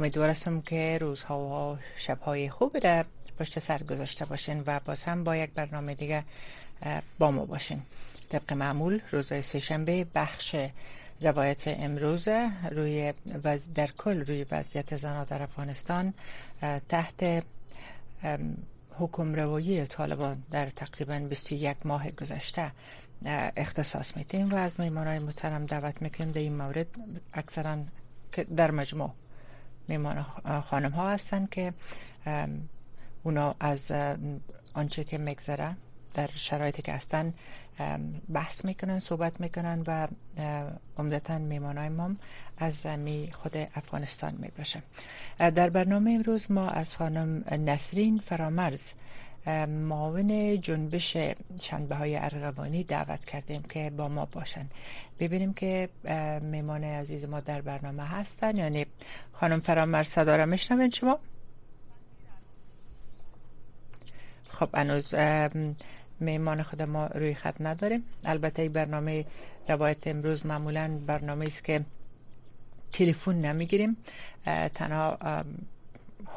امیدوارم که روزها و شبهای خوب در پشت سر گذاشته باشین و باز هم با یک برنامه دیگه با ما باشین. طبق معمول روزهای سهشنبه بخش روایت امروز روی وز... در کل روی وضعیت زنها در افغانستان تحت حکم روایی طالبان در تقریبا 21 ماه گذشته اختصاص میدیم و از های محترم دعوت می‌کنیم در این مورد اکثرا در مجموع. میمان خانم ها هستند که اونا از آنچه که میگذره در شرایطی که هستن بحث می‌کنن صحبت می‌کنن و عمدتا میمانای ما از می خود افغانستان می باشه در برنامه امروز ما از خانم نسرین فرامرز معاون جنبش شنبه های ارغوانی دعوت کردیم که با ما باشن. ببینیم که میمان عزیز ما در برنامه هستن یعنی خانم فرامرز صدا را شما؟ خب انوز میمان خود ما روی خط نداریم. البته برنامه روایت امروز معمولا برنامه است که تلفن نمی‌گیریم. تنها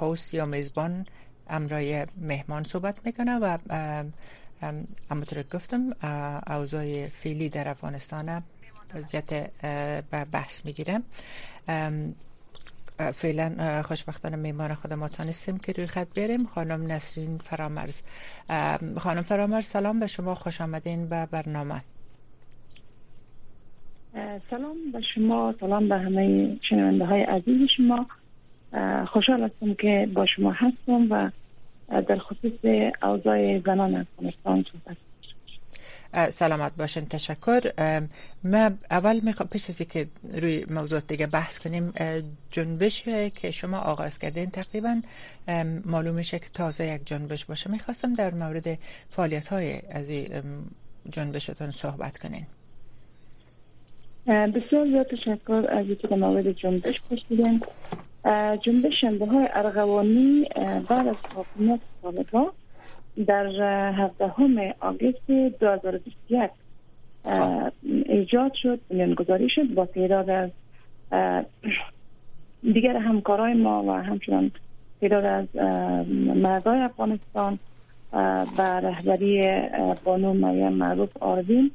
هوست یا میزبان امرای مهمان صحبت می‌کنه و همونطور گفتم اوضاع فعلی در افغانستان وضعیت بحث می‌گیره. فعلا خوشبختانه میمان خود ما تانستیم که روی خط بریم خانم نسرین فرامرز خانم فرامرز سلام به شما خوش آمدین به برنامه. سلام به شما سلام به همه شنونده های عزیز شما. خوشحال هستم که با شما هستم و در خصوص اوضاع زنان افغانستان صحبت سلامت باشین تشکر. ما اول می‌خوام پیش از که روی موضوع دیگه بحث کنیم جنبش که شما آغاز کردین تقریبا معلوم میشه که تازه یک جنبش باشه. می‌خواستم در مورد فعالیت های از جنبشتون صحبت کنین. بسیار زیاد تشکر از اینکه در مورد جنبش پرسیدین. جنبش شنبه های ارغوانی بعد از حاکمیت طالبان در 17 آگوست 2021 ایجاد شد بنیانگذاری شد با تعداد از دیگر همکارای ما و همچنان تعداد از مردای افغانستان و رهبری بانو مریم معروف آردین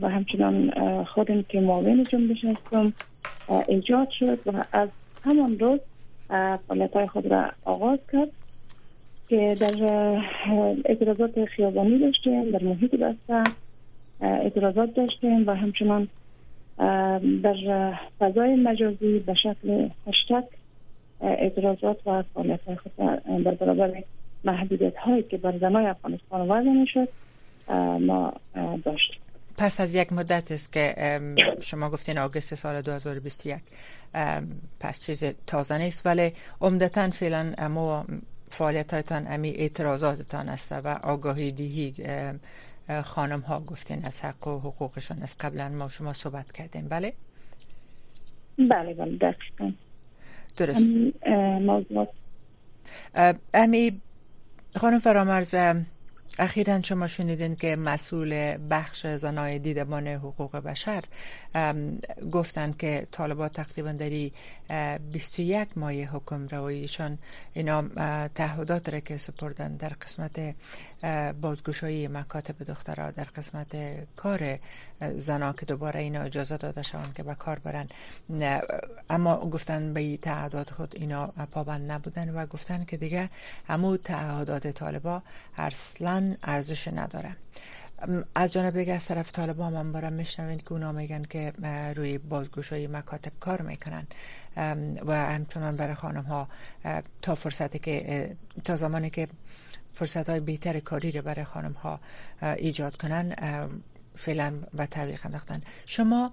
و همچنان خودم که معاون جنبش هستم ایجاد شد و از همان روز فعالیت خود را آغاز کرد که در اعتراضات خیابانی داشتیم در محیط بسته اعتراضات داشتیم و همچنان در فضای مجازی به شکل هشتگ اعتراضات و فعالیت های خود در برابر محدودیت هایی که بر زنای افغانستان وضع شد ما داشتیم. پس از یک مدت است که شما گفتین آگست سال 2021 پس چیز تازه نیست ولی عمدتا فعلا ما فعالیت هایتان امی اعتراضاتتان است و آگاهی دیهی خانم ها گفتین از حق و حقوقشان از قبلا ما شما صحبت کردیم. بله؟ بله بله دقیقا. درست. امی خانم فرامرز اخیرا شما شنیدین که مسئول بخش زنای دیدبان حقوق بشر گفتند که طالبات تقریبا داری 21 ماه حکم رواییشان اینا تعهدات را که سپردن در قسمت بازگوشایی مکاتب دخترها در قسمت کار زنا که دوباره اینا اجازه داده شوند که به کار برن. اما گفتن به تعهدات خود اینا پابند نبودن و گفتن که دیگه همو تعهدات طالبا اصلا ارزش نداره از جانب دیگه از طرف طالبان هم برام میشنوید که اونا میگن که روی بازگوشای مکاتب کار می‌کنن. و همچنان برای خانم ها تا فرصتی که تا زمانی که فرصت های بهتر کاری رو برای خانم ها ایجاد کنن فعلا و تعلیق انداختن. شما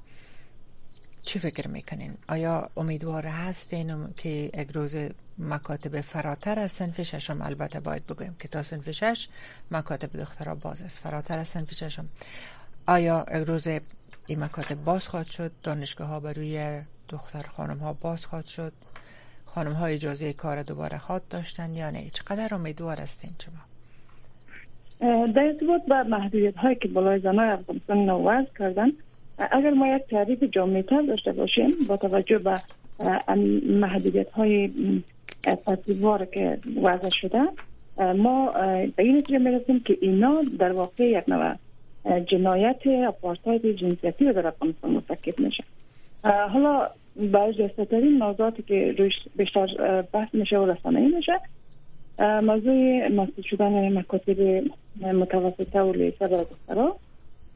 چی فکر می‌کنین؟ آیا امیدوار هستین که یک روز مکاتب فراتر از سنف ششم؟ البته باید بگویم که تا سنف شش مکاتب دخترها باز است فراتر از سنف ششم. آیا یک روز این مکاتب باز خواهد شد؟ دانشگاه ها بروی دختر خانم ها باز خواهد شد؟ خانم ها اجازه کار دوباره خواد داشتن یا نه؟ چقدر امیدوار هستین شما؟ در ارتباط با محدودیت هایی که بالای زنای افغانستان نوز کردن اگر ما یک تعریف جامعه داشته باشیم با توجه به محدودیت های تطبیقوار که وضع شده ما به این نتیجه می‌رسیم که اینا در واقع یک نوع جنایت اپارتاید جنسیتی در افغانستان مرتکب میشه. حالا برای جستترین موضوعاتی که روش بیشتر بحث میشه و رسانه میشه موضوع مسئول شدن مکاتب متوسطه و لیسه و دخترا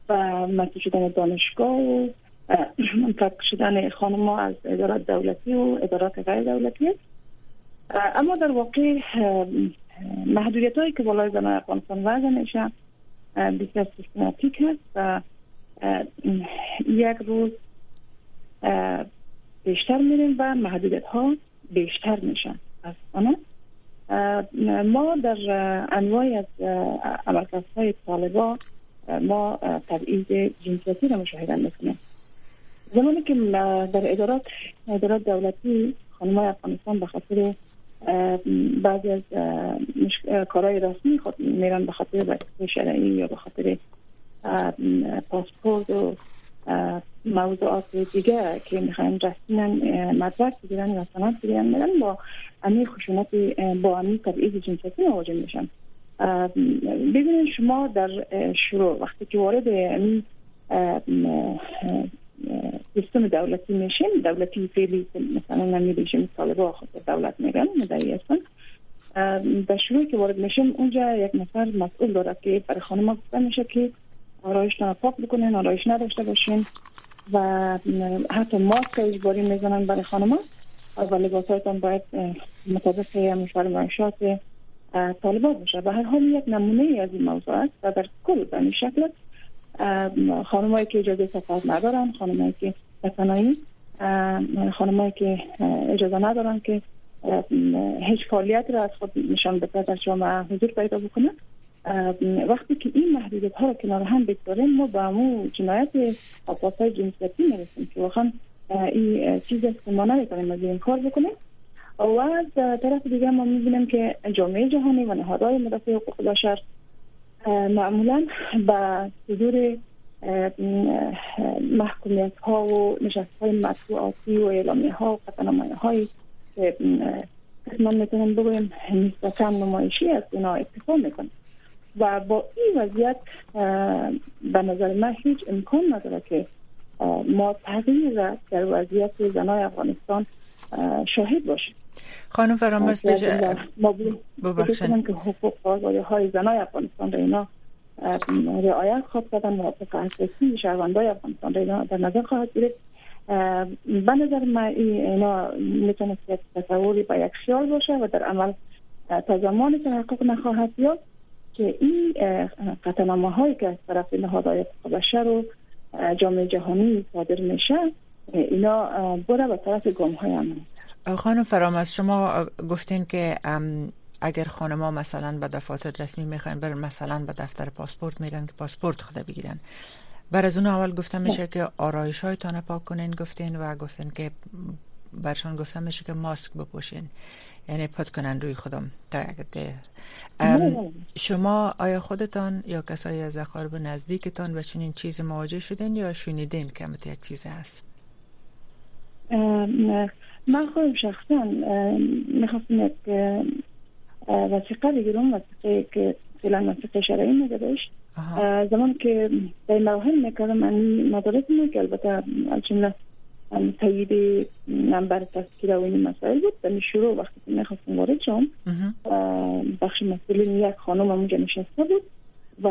و مسئول شدن دانشگاه و منطق شدن خانم از ادارات دولتی و ادارات غیر دولتی. اما در واقع محدودیت هایی که بالای زنان افغانستان وضع میشه بسیار سیستماتیک هست و یک روز بیشتر میریم و محدودیت ها بیشتر میشن. از ما در انواعی از عملکرد های طالبا ما تبعیض جنسیتی را مشاهده می‌کنیم. زمانی که در ادارات ادارات دولتی خانمای افغانستان به خاطر بعضی از کارهای رسمی خود میرن به خاطر وظیفه شرعی یا به خاطر پاسپورت و موضوعات دیگه که می‌خوایم رسما مدرک بگیرن یا سند بگیرن میرن با امی خشونت با امی تبعیض جنسیتی مواجه میشن. ببینید شما در شروع وقتی که وارد امی سیستم دولتی میشیم دولتی فعلی مثلا نمیدیشیم طالبا خود دولت میگن مدعی هستن. در شروع که وارد میشیم اونجا یک نفر مسئول داره که برای خانم گفته میشه که آرایش پاک بکنین آرایش نداشته باشین و حتی ماسک اجباری می‌زنن برای خانم. و لباسایتان باید مطابق مشوار معاشات طالبات باشه به هر حال یک نمونه از این موضوع است و در کل به این شکل خانمایی که اجازه سفر ندارن خانمایی که بسنایی خانمایی که اجازه ندارن که هیچ فعالیت را از خود نشان بده در جامعه حضور پیدا بکنه وقتی که این محدودیت ها را کنار هم بگذاریم ما به امو جنایت های جنسیتی می‌رسیم که واقعا این چیز است که ما نمی‌تونیم از این کار بکنیم. و از طرف دیگه ما می‌بینیم که جامعه جهانی و نهادهای مدافع حقوق بشر معمولا به صدور محکومیت ها و نشست های مطبوعاتی و اعلامی ها و قطعنامه هایی که قسمان می‌تونم بگویم نسبتا نمایشی از اینا اتفاق می‌کنه. و با این وضعیت به نظر من هیچ امکان نداره که ما تغییر در وضعیت زنای افغانستان شاهد باشیم. خانم فرامرز بجه ببخشن که حقوق آزادی های زنای افغانستان را اینا رعایت خواهد کردن و حقوق اساسی شهروندای افغانستان را اینا در نظر خواهد گرفت. به نظر من اینا می‌تونه تصوری با یک خیال باشه و در عمل تا زمانی که حقوق نخواهد یافت که این قطعنامه هایی که از طرف نهادهای حقوق بشر و جامعه جهانی صادر میشه اینا بره به طرف گام های خانم فرامرز شما گفتین که اگر خانما مثلا به دفاتر رسمی می‌خواین بر مثلا به دفتر پاسپورت میرن که پاسپورت خود بگیرن. بر از اون اول گفتم میشه که آرایش هایتان پاک کنین گفتین و گفتین که برشان گفتم میشه که ماسک بپوشین. یعنی پد کنن روی خودم تا شما آیا خودتان یا کسایی از اقارب نزدیکتان به چنین چیز مواجه شدین یا شنیدین که یک چیز هست؟ من خودم شخصا می‌خواستم یک وسیقه بگیرم وسیقه که فعلا وسیقه شرعی نگذاشت زمان که در مراحل می‌کردم من مدارس که البته جمله تایید نمبر تذکیره و این مسائل بود. در شروع وقتی که می‌خواستم وارد شم بخش مسئولین یک خانم اونجا نشسته بود. و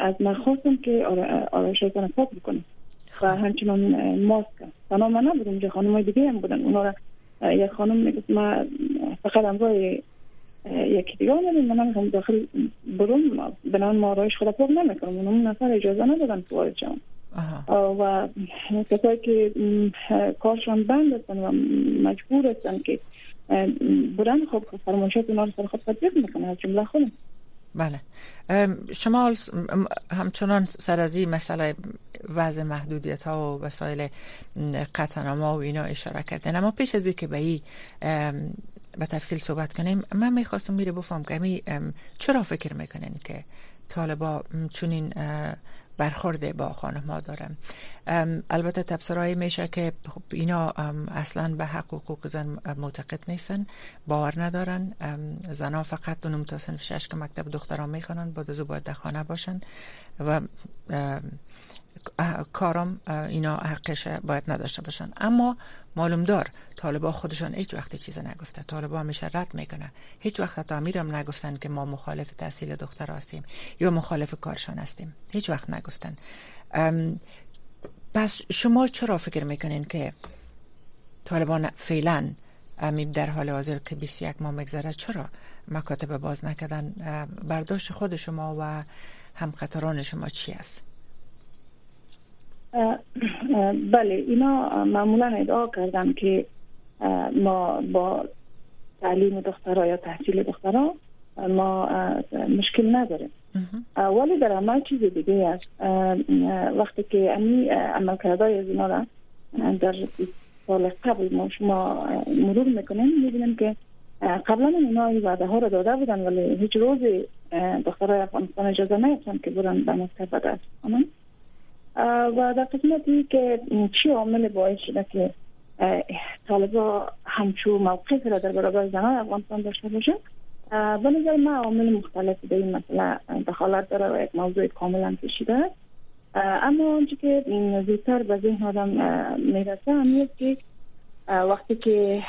از من خواستم که آرایش های پاک بکنم. و همچنان ماسک تنها من نبودم اونجا خانم های دیگه هم بودن. اونا را یک خانم می‌گفت ما فقط امروز یکی دیگه آمدیم. من نمی‌خوام داخل بروم. بنابراین ما آرایش خود پاک نمی‌کنم. اون نفر اجازه ندادن تو وارد شم و کسایی که کارشان بند هستن و مجبور هستن که برن خب فرمایشات اونا رو سر خود تطبیق می‌کنن. از جمله خودم. بله. شما همچنان سر از این مسئله وضع محدودیت ها و وسایل قطعنامه و اینا اشاره کردن اما پیش از که به این به تفصیل صحبت کنیم من می‌خواستم میره بفهم که چرا فکر می‌کنین که طالبا چون این برخورد با خانم ها دارم. البته تبصرهایی میشه که خب اینا اصلا به حق و حقوق زن معتقد نیستن باور ندارن. زنها فقط دونم تا سنف شش که مکتب دختران می‌خوانن با دو باید در خانه باشن و کارم اینا حقش باید نداشته باشن اما معلوم دار طالبا خودشان هیچ وقت چیز نگفته طالبا همیشه رد می‌کنه هیچ وقت حتی امیرم نگفتن که ما مخالف تحصیل دختر هستیم یا مخالف کارشان هستیم. هیچ وقت نگفتن. پس شما چرا فکر می‌کنین که طالبان فعلا امید در حال حاضر که 21 ماه مگذره چرا مکاتب باز نکردن؟ برداشت خود شما و همقطران شما چی است؟ بله اینا معمولا ادعا کردن که ما با تعلیم دخترها یا تحصیل دخترها ما مشکل نداریم. ولی در عمل چیز دیگه است. وقتی که امی عمل کرده از اینا را در سال قبل ما شما مرور می‌کنیم می‌بینیم که قبلا اینا این وعده ها را داده بودن ولی هیچ روز دخترای افغانستان اجازه نیفتن که برن به مکتب درس و در قسمتی که چی عامل باعث شده که طالبا همچو موقف را در برابر زنان افغانستان داشته باشه به نظر من عامل مختلف به این مسئله دخالت داره و یک موضوع کاملا پیشیده است اما آنچه که زودتر به ذهن آدم می‌رسه همیست که وقتی که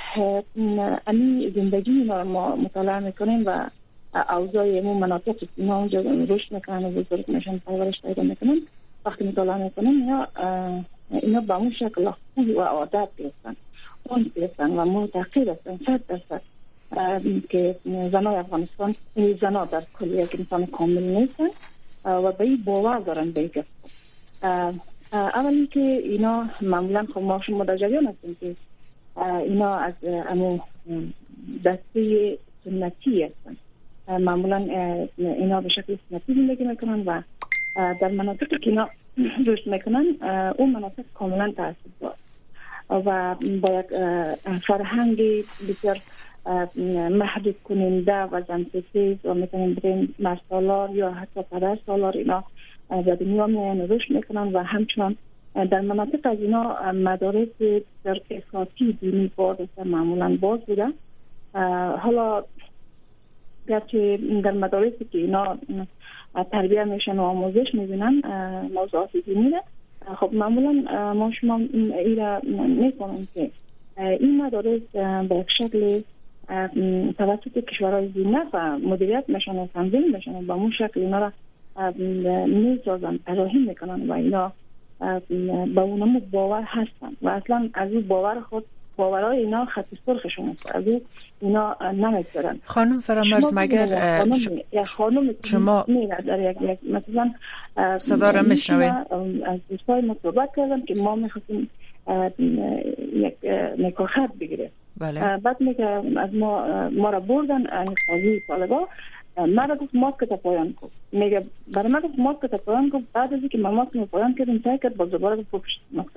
امی زندگی ما مطالعه می‌کنیم و اوضاع امو مناطق اینا اونجا رشد می‌کنن و بزرگ میشن پرورش پیدا می‌کنن وقتی مطالعه می‌کنیم اینا اینا به اون شکل خوبی و عادت گرفتن اون گرفتن و معتقد هستن صد درصد. که زنای افغانستان زنا در کل یک انسان کامل نیستن و به این باور دارن به این اولی که اینا معمولا خب ما شما در جریان هستیم که اینا از امو دسته سنتی هستن. معمولا اینا به شکل سنتی زندگی می‌کنن و در مناطق که اینا رشد می‌کنن اون مناطق کاملا تاثیر دار و با یک فرهنگ بسیار محدود کننده و زنسیز و می‌تونیم بریم مرسالار یا حتی پدر سالار اینا به دنیا میان رشد می‌کنن و همچنان در مناطق از اینا مدارس در اساسی دینی باز معمولا باز بوده. حالا گرچه در مدارسی که اینا تربیه میشن و آموزش می‌بینن موضوعات دینی خب معمولا ما شما ای را که این مدارس به شکل توسط کشورهای زینه و مدیریت میشن و تنظیم میشن و به اون شکل اینا را می‌سازن طراحی می‌کنن و اینا به اونم باور هستن. و اصلا از این باور خود باورای اینا خط سرخشون است. از اینا نمی‌گذارن خانم فرامرز مگر خانم شما در یک یک مثلا صدا را میشنوید؟ از دوستای ما صحبت کردم که ما می‌خواستیم یک نکاح بگیریم. بله. بعد میگه از ما ما را بردن قاضی طالبا مرا گفت ماسک تا پایان کن. میگه برای من گفت ماسک تا پایان کن. بعد از اینکه من ماسک پایان کردم سعی کرد با دوباره گفت ماسک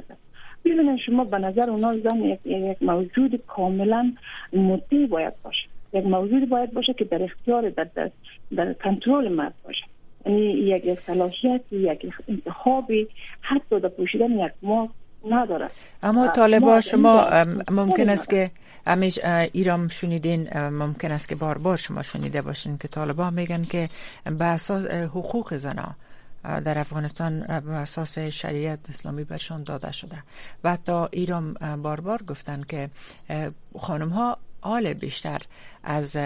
ببینید شما به نظر اونا زن یک, یک موجود کاملا مطیع باید باشه. یک موجود باید باشه که در اختیار در, در, در کنترل مرد باشه. یعنی یک صلاحیت یک انتخابی حتی در پوشیدن یک ماسک نداره اما طالبا شما ممکن است که همیش ایرام شنیدین ممکن است که بار بار شما شنیده باشین که طالبا میگن که به اساس حقوق زنا در افغانستان اساس شریعت اسلامی برشان داده شده. و حتی ایران بار بار گفتن که خانم ها آل بیشتر از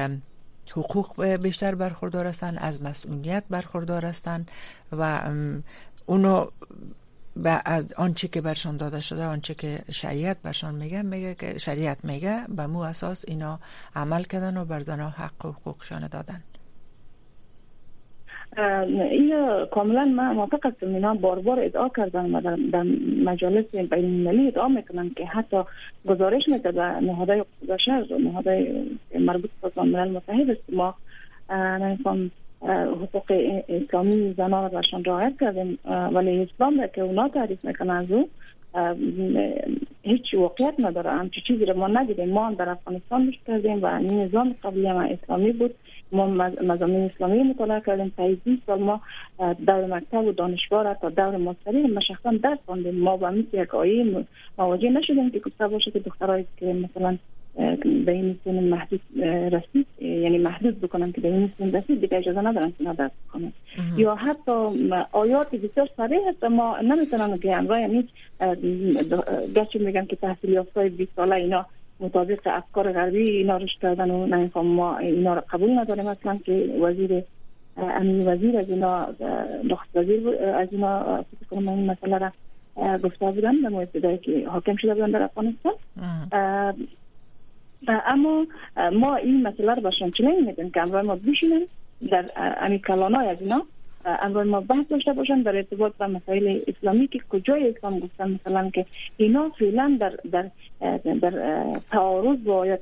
حقوق بیشتر برخوردار هستند از مسئولیت برخوردار هستند و اونو به از آنچه که برشان داده شده آنچه که شریعت برشان میگه میگه که شریعت میگه به مو اساس اینا عمل کردن و بر حق و حقوقشان دادن. این کاملا من موافق هستم. اینا بار بار ادعا کردن و در, مجالس بین المللی ادعا می‌کنن که حتی گزارش میده به نهادهای بشر و نهادهای مربوط به سازمان ملل متحد است. ما نمیفهم حقوق اسلامی زنان را برشان رعایت کردیم. ولی اسلام که اونا تعریف می‌کنن از هیچ واقعیت نداره. همچی چیزی رو ما ندیدیم ما هم در افغانستان مشت کردیم و این نظام قبلی هم اسلامی بود. ما مزامین اسلامی مطالعه کردیم. 20 سال ما دور مکتب و دانشگاه تا دور ماستری ما شخصا درس خواندیم ما با مثل یک آیه مواجه نشدیم که گفته باشه که دخترایی که مثلا به این سن محدود رسید یعنی محدود بکنن که به این سن رسید دیگه اجازه ندارن که درس کنن یا حتی آیات بسیار صریح هست ما نمی‌تونن که امرای یعنی گرچه میگن که تحصیل یافته 20 ساله اینا مطابق افکار غربی اینا رشد کردن و نه ما اینا رو قبول نداریم. مثلا که وزیر امین وزیر از اینا نخست وزیر از اینا فکر کنم این مسئله را گفته بودن به ابتدایی که حاکم شده بودن در افغانستان. اما ما این مسئله رو باشن چنین میدیم که امروز ما بشینیم در امی کلانای از اینا امروز ما بحث داشته باشن در ارتباط با مسائل اسلامی که کجای اسلام گفتن مثلا که اینا فعلا در در در تعارض با آیات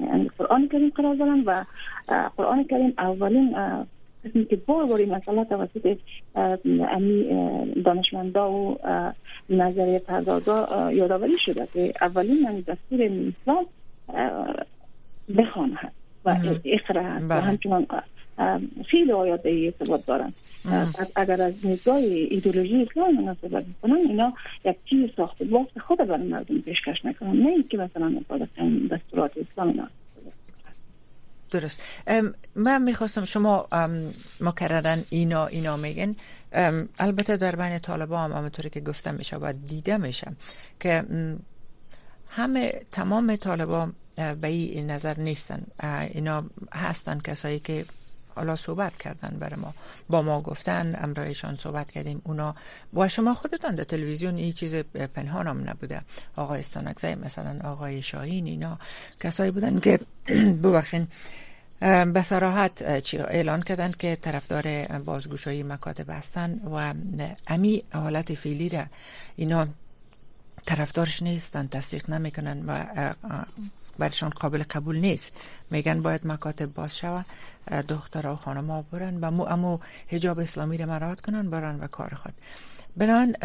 یعنی قرآن کریم قرار دارن و قرآن کریم اولین قسمی که بار باری توسط امی دانشمندا و نظریه پردازا یادآوری شده که اولین یعنی دستور اسلام بخوان هست و اقرا و بله. همچنان خیلی آیات به ارتباط دارن اگر از نگاه ایدولوژی اسلام مناسبت کنن اینا یک چیز ساخته. باست خود برای مردم پیشکش نکنن نه اینکه مثلا دستورات اسلام اینا. درست. من می‌خواستم شما مکررن اینا اینا میگن البته در بین طالبا هم همونطوری که گفتم میشه و دیده میشه که همه تمام طالبا به این نظر نیستن. اینا هستن کسایی که حالا صحبت کردن برای ما. با ما گفتن امرایشان صحبت کردیم. اونا با شما خودتان در تلویزیون این چیز پنهان هم نبوده. آقای استانکزی مثلا آقای شاهین اینا کسایی بودن که ببخشین به صراحت اعلان کردن که طرفدار بازگوشایی مکاتب هستن و امی حالت فیلی را اینا طرفدارش نیستن تصدیق نمی‌کنن و برشان قابل قبول نیست. میگن باید مکاتب باز شود. دختر و خانم ها برن و مو امو حجاب اسلامی را مراد کنن برن و کار خود. بنان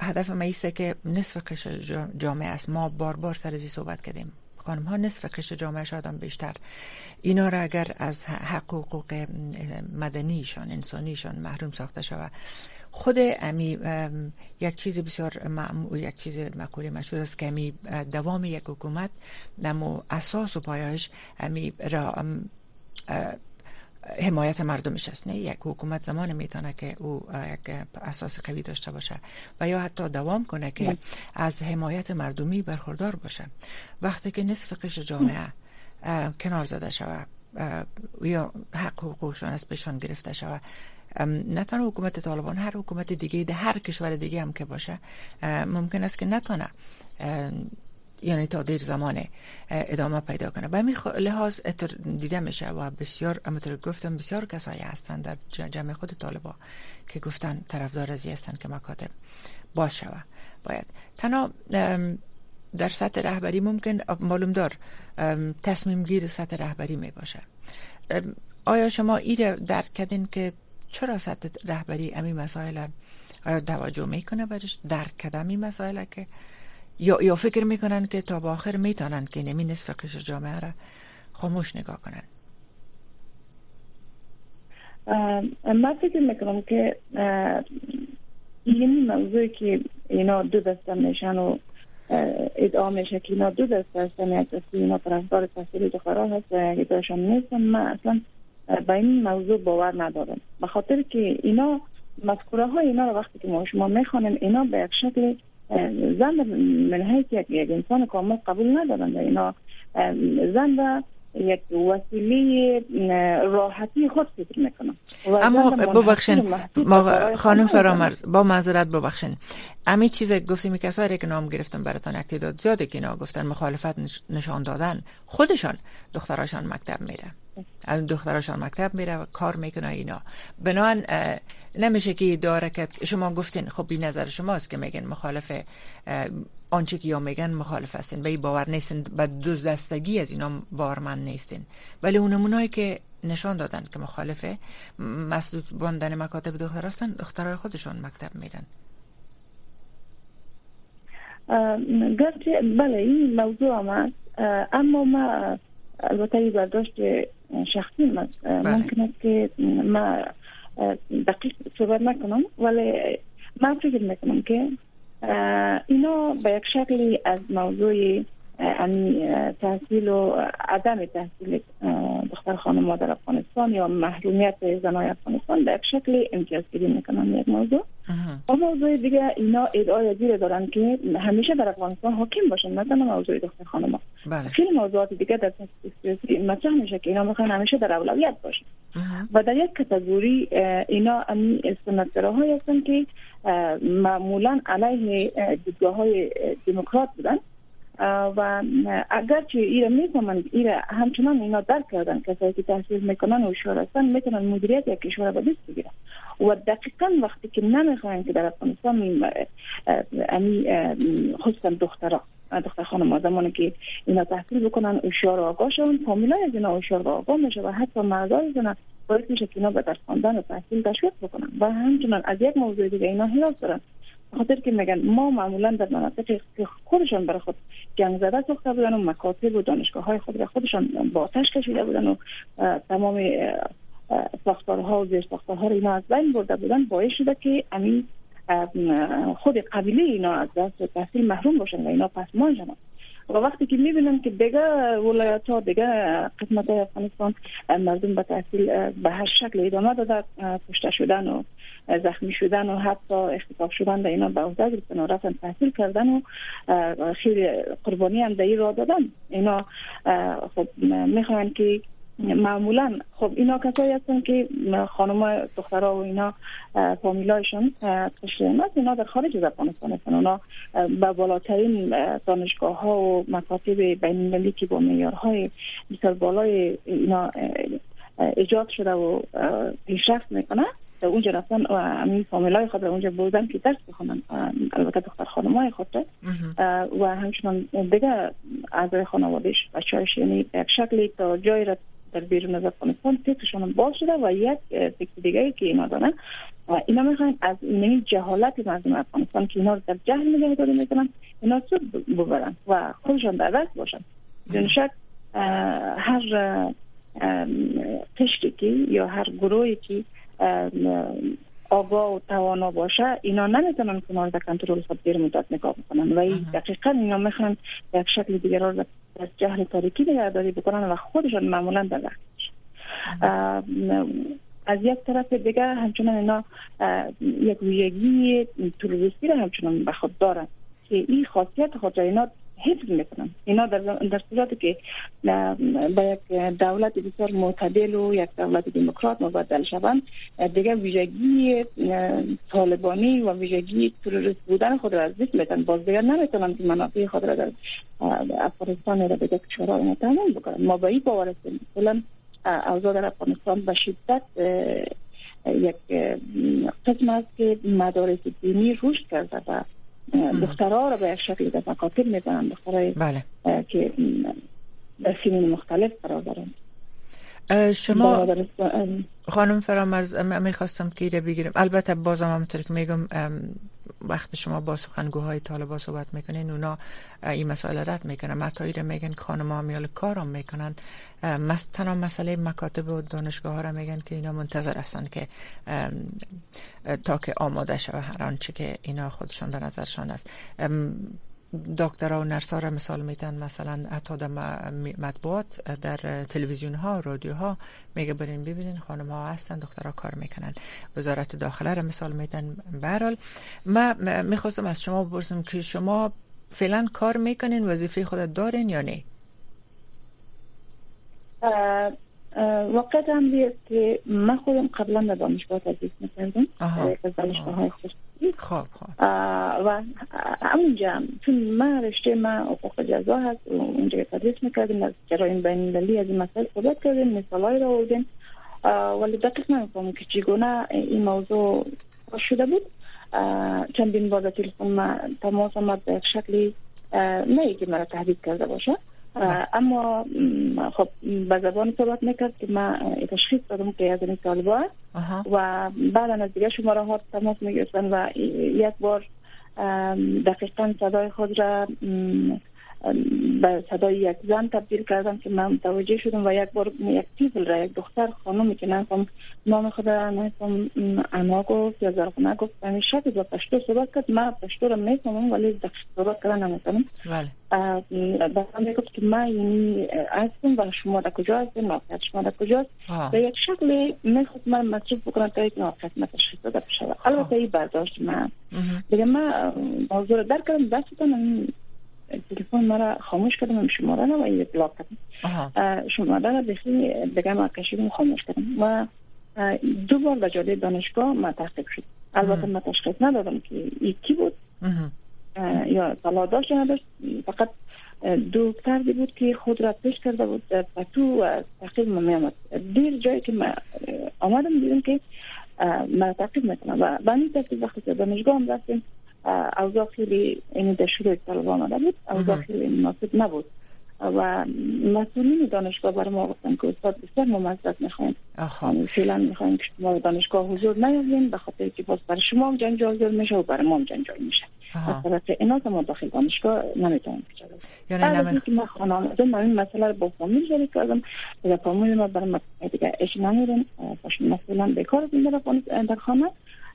هدف ما ایسته که نصف قشر جامعه است. ما بار بار سر ازی صحبت کردیم. خانم ها نصف قشر جامعه شادم بیشتر. اینا را اگر از حقوق مدنیشان انسانیشان محروم ساخته شود خود امی یک چیز بسیار معمول یک چیز مقوله مشهور است که امی دوام یک حکومت نمو اساس و پایش امی را حمایت مردمش است. نه یک حکومت زمان می‌تونه که او یک اساس قوی داشته باشه و یا حتی دوام کنه که از حمایت مردمی برخوردار باشه. وقتی که نصف قش جامعه کنار زده شود یا حق حقوقشان از بهشان گرفته شود نه تنها حکومت طالبان هر حکومت دیگه ده هر کشور دیگه هم که باشه ممکن است که نتونه یعنی تا دیر زمان ادامه پیدا کنه. به همین لحاظ دیده میشه و بسیار امتر گفتم بسیار کسایی هستند در جمع خود طالبا که گفتن طرفدار ازی هستند که مکاتب باز شوه باید. تنها در سطح رهبری ممکن معلوم دار تصمیم گیر سطح رهبری می باشه آیا شما ایره درک کردین که چرا سطح رهبری امی مسائل توجه می‌کنه برش؟ درک کدم مسائل که یا, یا فکر می‌کنن که تا با آخر می‌تونن که نمی نصف قشر جامعه را خاموش نگاه کنن. من فکر می‌کنم که این موضوعی که اینا دو دسته میشن و ادعا میشه که اینا دو دسته هستن یک دسته اینا طرفدار تحصیل دخترها هست و یک داشتن نیستن. من اصلا به این موضوع باور ندارم. به خاطر که اینا مذکوره های اینا رو وقتی که ما شما می‌خوانیم اینا به یک شکل زن من حیث یک, انسان کامل قبول ندارن اینا زن یک وسیله راحتی خود فکر می‌کنم. اما ببخشین خانم فرامرز با معذرت ببخشین. امی چیز گفتیم کسایی که نام گرفتم براتون یک تعداد زیاده که اینا گفتن مخالفت نشان دادن خودشان دختراشان مکتب میره. از دختراشان مکتب میره و کار می‌کنه اینا. بنان نمیشه که داره که شما گفتین خب این نظر شماست که میگن مخالف آنچه که یا میگن مخالف هستین به باور نیستین به دوز دستگی از اینا باورمند نیستین. ولی اون نمونایی که نشان دادن که مخالفه مسدود باندن مکاتب دختر هستن دخترای خودشون مکتب میرن. گرچه بله این موضوع هم اما ما البته این برداشت شخصی ما بله. ممکن است که ما دقیق صحبت نکنم ولی من فکر می‌کنم که اینا به یک شکلی از موضوع تحصیل و عدم تحصیل دختر خانم در افغانستان یا محرومیت زنای افغانستان به یک شکل امتیازگیری می‌کنن یک موضوع. و موضوع دیگه اینا ادعای دیگه دارن که همیشه در افغانستان حاکم باشن مثلا موضوع دختر خانم بله. خیلی موضوعات دیگه در سیاسی مطرح میشه که اینا می‌خوان همیشه در اولویت باشن. و در یک کتگوری اینا سنتگراهای هستن که معمولا علیه دیدگاه های دموکرات بودن. و اگر چه ایره می‌فهمند ایره همچنان اینا درک کردن کسایی که تحصیل می‌کنن و شور هستن می‌تونن مدیریت یک کشور به دست بگیرن. و دقیقا وقتی که نمی‌خواین که در افغانستان امی خصوصا دخترها دختر خانم زمانی که اینا تحصیل بکنن اشار آگاه شون فامیلای از اینا اشار آگاه میشه و حتی مردای اینا باید میشه که اینا به درس خواندن و تحصیل تشویق بکنن. و همچنان از یک موضوع دیگه اینا حراس دارن. خاطر که میگن ما معمولا در مناطق که خودشان برای خود جنگ زده ساخته بودن و مکاتب و دانشگاه های خود را خودشان با آتش کشیده بودن و تمام ساختارها و زیر ساختارها را اینا از بین برده بودن باعث شده که امین خود قبیله اینا از دست تحصیل محروم باشن و اینا پسمان شدن و وقتی که می‌بینن که دیگه ولایت ها دیگه قسمت افغانستان مردم به تحصیل به هر شکل ادامه داده کشته شدن و زخمی شدن و حتی اختطاف شدن به اینا به عهده گرفتن و رفتن تحصیل کردن و خیلی قربانی هم در را دادن اینا خب می‌خوان که معمولا. خب اینا کسایی هستن که خانم دخترها و اینا فامیلایشون تشریح اینا در خارج از افغانستان هستن. اونا به بالاترین دانشگاه ها و مکاتب بین المللی که با معیارهای بسیار بالای اینا ایجاد شده و پیشرفت می‌کنه در اونجا رفتن و همین فامیلای خود در اونجا بودن که درس بخونن البته دختر خانمای خود و همچنان دیگه اعضای خانوادهش بچه‌هاش یعنی یک شکلی تا جای را در بیرون از افغانستان فکرشون باز شده و یک فکر دیگه که اینا دارن اینا می‌خواین از این جهالت مردم افغانستان که اینا در جهل نگه داری می‌کنن اینا سود ببرن و خودشان در دست باشن. بدون شک هر قشتی که یا هر گروهی که آگاه و توانا باشه اینا نمی‌تونن کنار در کنترل خود دیر مدت نگاه بکنن. و دقیقا اینا می‌خوان یک شکل دیگر را از جهل تاریکی نگهداری بکنن و خودشان معمولا در از یک طرف دیگه همچنان اینا یک ویژگی تروریستی را همچنان به خود دارن که این خاصیت خود اینا حفظ می‌کنن اینا در, در صورتی که به یک دولت بسیار معتدل و یک دولت دموکرات مبدل شوند دیگه ویژگی طالبانی و ویژگی تروریست بودن خود را از دست میتن باز دیگر نمی‌تونن که منافع خود را در افغانستان را به یک چرا تامین بکنن ما به این باور هستیم مثلا اوضاع در افغانستان به شدت یک قسم است که مدارس دینی رشد کرده و دخترها را به یک شکل در مکاتب می‌زنن دخترهای بله. که در سینین مختلف قرار دارن شما خانم فرامرز می‌خواستم که ایره بگیرم. البته بازم همونطور که میگم وقتی شما با سخنگوهای طالبا صحبت می‌کنین اونا این مسائل رد می‌کنن. حتی ایره میگن خانم ها میال کارم می‌کنن. تنها مسئله مکاتب و دانشگاه ها را میگن که اینا منتظر هستن که تا که آماده شود هر آنچه که اینا خودشان در نظرشان است. دکترها و نرسا را مثال میتن مثلا حتی در مطبوعات در تلویزیون ها رادیو ها میگه برین ببینین خانم ها هستن دکترها کار می‌کنن. وزارت داخله را مثال میتن برحال ما می‌خواستم از شما بپرسم که شما فعلا کار می‌کنین وظیفه خود دارین یا نه؟ واقعا هم که من خودم قبلا در دانشگاه تدریس می‌کردم. از دانشگاه های خب خب. و همونجا چون من رشته من حقوق جزا هست اونجا تدریس می‌کردیم از جرایم بین المللی از این مسائل صحبت کردیم مثالای را آوردیم. ولی دقیق نمی‌فهمم که چگونه این موضوع شده بود. چندین بار تلفن ما تماس آمد به شکلی نه که مرا تهدید کرده باشه. اما خب به زبان صحبت می‌کرد که من تشخیص دادم که از این طالبا و بعد از دیگه شماره ها تماس می‌گرفتن و یک بار دقیقا صدای خود را به صدای یک زن تبدیل کردم که من متوجه شدم و یک بار یک تیفل را یک دختر خانمی که نفهم نام خود را نفهم انا گفت یا زرغونه گفت همیشه که با پشتو صحبت کرد. من پشتو را می‌فهمم ولی دقیق صحبت کردن نمی‌تونم. بله. به می‌گفت که من یعنی هستم و شما در کجا هستیم موقعیت شما در کجاست؟ به یک شکل می‌خواد من مصروف بکنم تا یک موقعیت من تشخیص داده بشه. البته این برداشت من. دیگه من موضوع را در کردم. دستتان تلفن مرا خاموش کردم شماره را و اطلاق کردم. شماره را بخی دیگه ما کشیدم خاموش کردم. و دو بار به جاده دانشگاه ما تحقیق شد. البته ما تشخیص ندادم که یکی بود. یا طلا داشت نداشت. فقط دو فردی بود که خود را پیش کرده بود. پتو و تحقیق ما میامد دیر جایی که ما آمدم دیدم که ما تحقیق می‌کنم و به این ترتیب وقتی دانشگاه هم رفتیم اوضاع خیلی این در شروع طلب آمده بود اوضاع خیلی مناسب نبود. و مسئولین دانشگاه برای ما گفتن که استاد بسیار ممزد می‌خواین یعنی فعلا می‌خواین که شما دانشگاه حضور نیابین به خاطر که باز برای شما هم جنجال میشه و برای ما هم جنجال میشه. از طرف اینا ما داخل دانشگاه نمی‌تونیم پیچه یعنی بعد که ما خانه آمدم من این مسئله رو با فامیل جاری کردم و فامیل ما برای دیگه اش نمیرن مثلا بیکار زنده در خانه.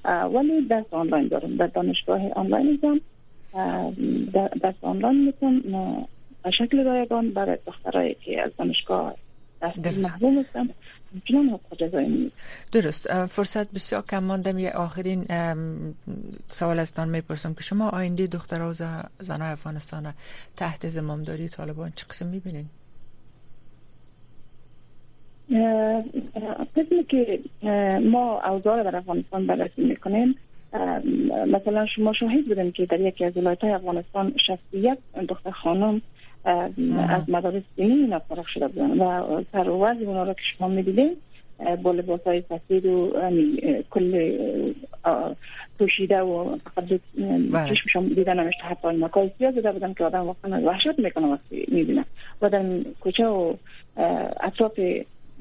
ولی درس آنلاین دارم. در دانشگاه آنلاین میزم درس آنلاین می‌تونم به شکل رایگان برای دخترایی که از دانشگاه دست محروم هستم درست. فرصت بسیار کم ماندم. یه آخرین سوال از دان می‌پرسم که شما آینده دخترها و زنای افغانستان تحت زمامداری طالبان چه قسم می‌بینین؟ قسمی که ما اوضاع در افغانستان بررسی می‌کنیم مثلا شما شاهد بودیم که در یکی از ولایت افغانستان شخصیت دختر خانم از مدارس دینی اینا فرق شده بودن و سر و وضع اونا را که شما می‌دیدیم با لباس های فسید و کل پوشیده و فقط بله. چشمشان دیدن نمیشته حتی مکای سیاه زده بودن که آدم واقعا وحشت می‌کنه وقتی می‌بینه و در کوچه و اطراف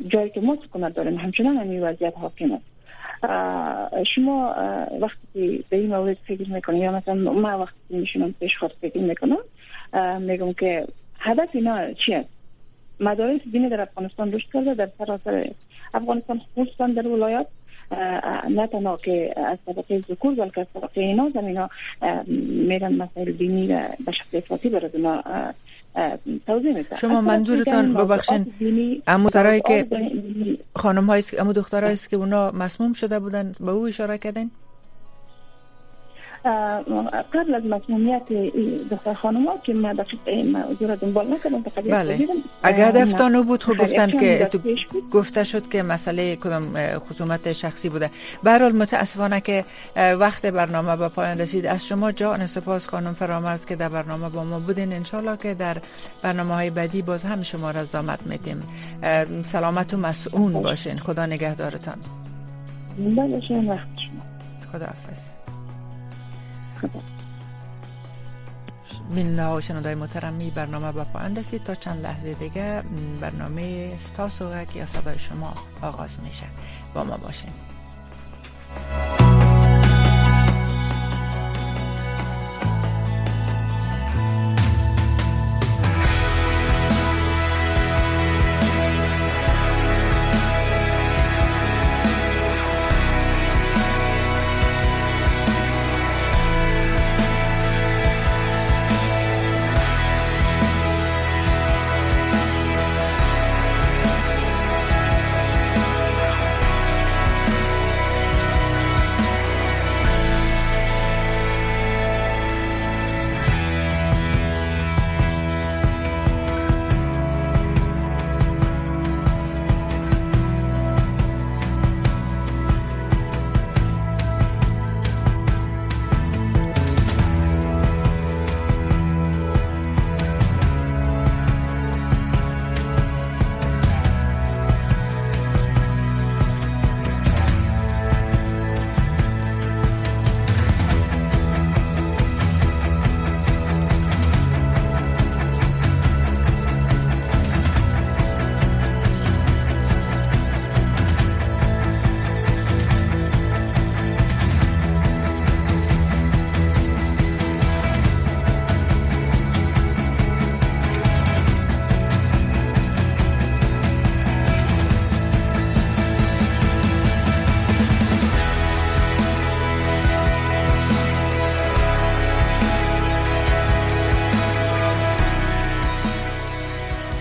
جایی که ما سکونت داریم همچنان همین وضعیت حاکم است. شما وقتی به این مورد فکر می‌کنید یا مثلا ما وقتی میشونم پیش خود فکر می‌کنم میگم که هدف اینا چیه مدارس دینی در افغانستان رشد کرده در سراسر افغانستان خصوصا در ولایات. نه تنها که از طبقه ذکور بلکه از طبقه اینا زمینا میرن مسائل دینی به شکل افراطی برای توضیح شما منظورتان ببخشین امو که خانم هایی امو دخترهایی که اونا مسموم شده بودن به او اشاره کردین؟ قبل از مسمومیت دختر خانم ها که من دقیق این موضوع را دنبال نکردم بله. اگر هدفتان بود خب گفتن که گفته شد که مسئله کدام خصومت شخصی بوده. برحال متاسفانه که وقت برنامه به پایان رسید. از شما جان سپاس خانم فرامرز که در برنامه با ما بودین. انشالله که در برنامه های بعدی باز هم شما را زامت میدیم. سلامت و مسئون باشین. خدا نگهدارتان. بله خدا حافظ من و شنوندای محترمی برنامه به پایان رسید تا چند لحظه دیگه برنامه ستاسو یا صدای شما آغاز میشه. با ما باشین.